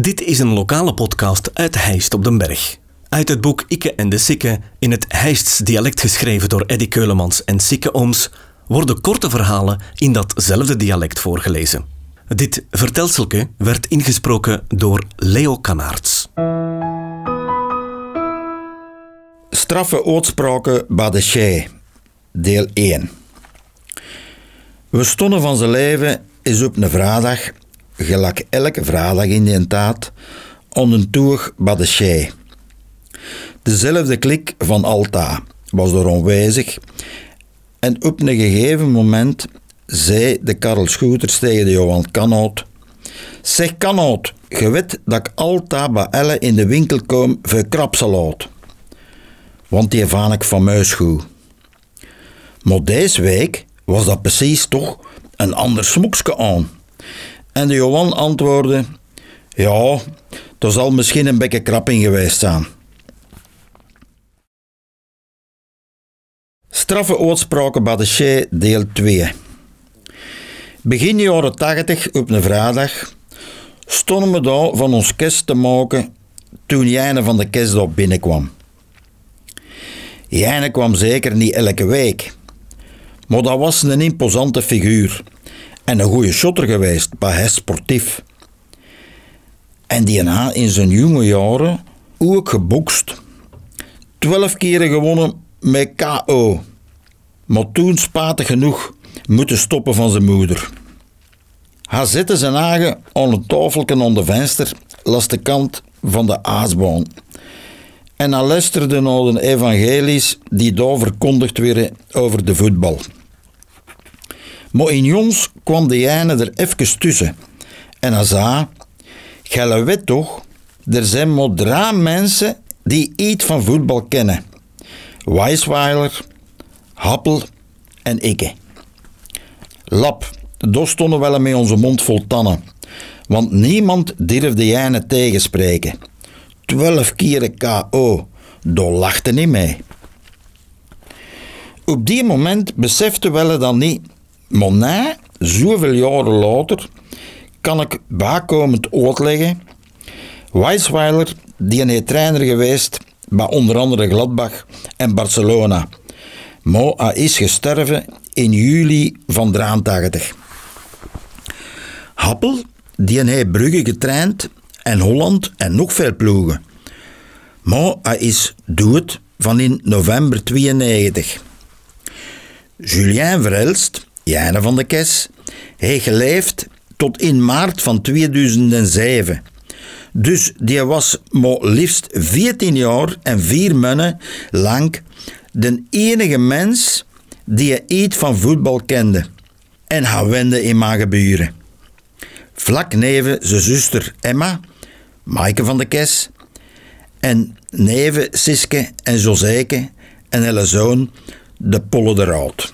Dit is een lokale podcast uit Heist op den Berg. Uit het boek Ikke en de Sikke, in het Heists dialect geschreven door Eddy Keulemans en Sikke Ooms, worden korte verhalen in datzelfde dialect voorgelezen. Dit vertelselke werd ingesproken door Leo Kanaerts. Straffe de Schei, deel 1. We stonden van zijn leven is op een vrijdag, gelijk elke vrijdag in die taat, on een toer bij de Schei. Dezelfde klik van Alta was er aanwezig en op een gegeven moment zei de Karel Schoeters tegen de Johan Kanoot Zeg Kanoot, je weet dat ik Alta bij Elle in de winkel kom voor krapsalaat. Want die van ik van muis goed. Maar deze week was dat precies toch een ander smoekske aan. En de Johan antwoordde: Ja, er zal misschien een beetje krap geweest zijn. Straffe uitspraken Shea, deel 2. Begin jaren 80 op een vrijdag stonden we daar van ons kist te maken toen Jijne van de daar binnenkwam. Jijne kwam zeker niet elke week, maar dat was een imposante figuur en een goede shotter geweest bij sportief. En die na in zijn jonge jaren ook gebokst. Twaalf keren gewonnen met KO. Maar toen spaten genoeg moeten stoppen van zijn moeder. Hij zette zijn eigen aan een tafeltje aan de venster langs de kant van de aasbaan. En hij luisterde naar de evangelies die daar verkondigd werden over de voetbal. Maar in jongs kwam de ene er even tussen. En hij zei, Gij weet toch, er zijn maar mensen die iets van voetbal kennen. Weisweiler, Happel en ikke. Lap, daar stonden wel met onze mond vol tannen. Want niemand durfde Jijne tegenspreken. Twaalf keren KO, daar lachte niet mee. Op die moment besefte wel dan niet, maar na, zoveel jaren later, kan ik bijkomend uitleggen. Weisweiler, die is trainer geweest bij onder andere Gladbach en Barcelona. Maar is gestorven in juli van 83. Happel, die heeft Brugge getraind en Holland en nog veel ploegen. Maar is dood van in november 92. Julien Verhelst, Jane van de Kes, heeft geleefd tot in maart van 2007. Dus die was maar liefst 14 jaar en vier maanden lang de enige mens die iets van voetbal kende. En hij wende in mijn geburen. Vlak neven zijn zuster Emma, Maaike van de Kes, en neven Siske en Joseike en hele zoon de Polle de Rood.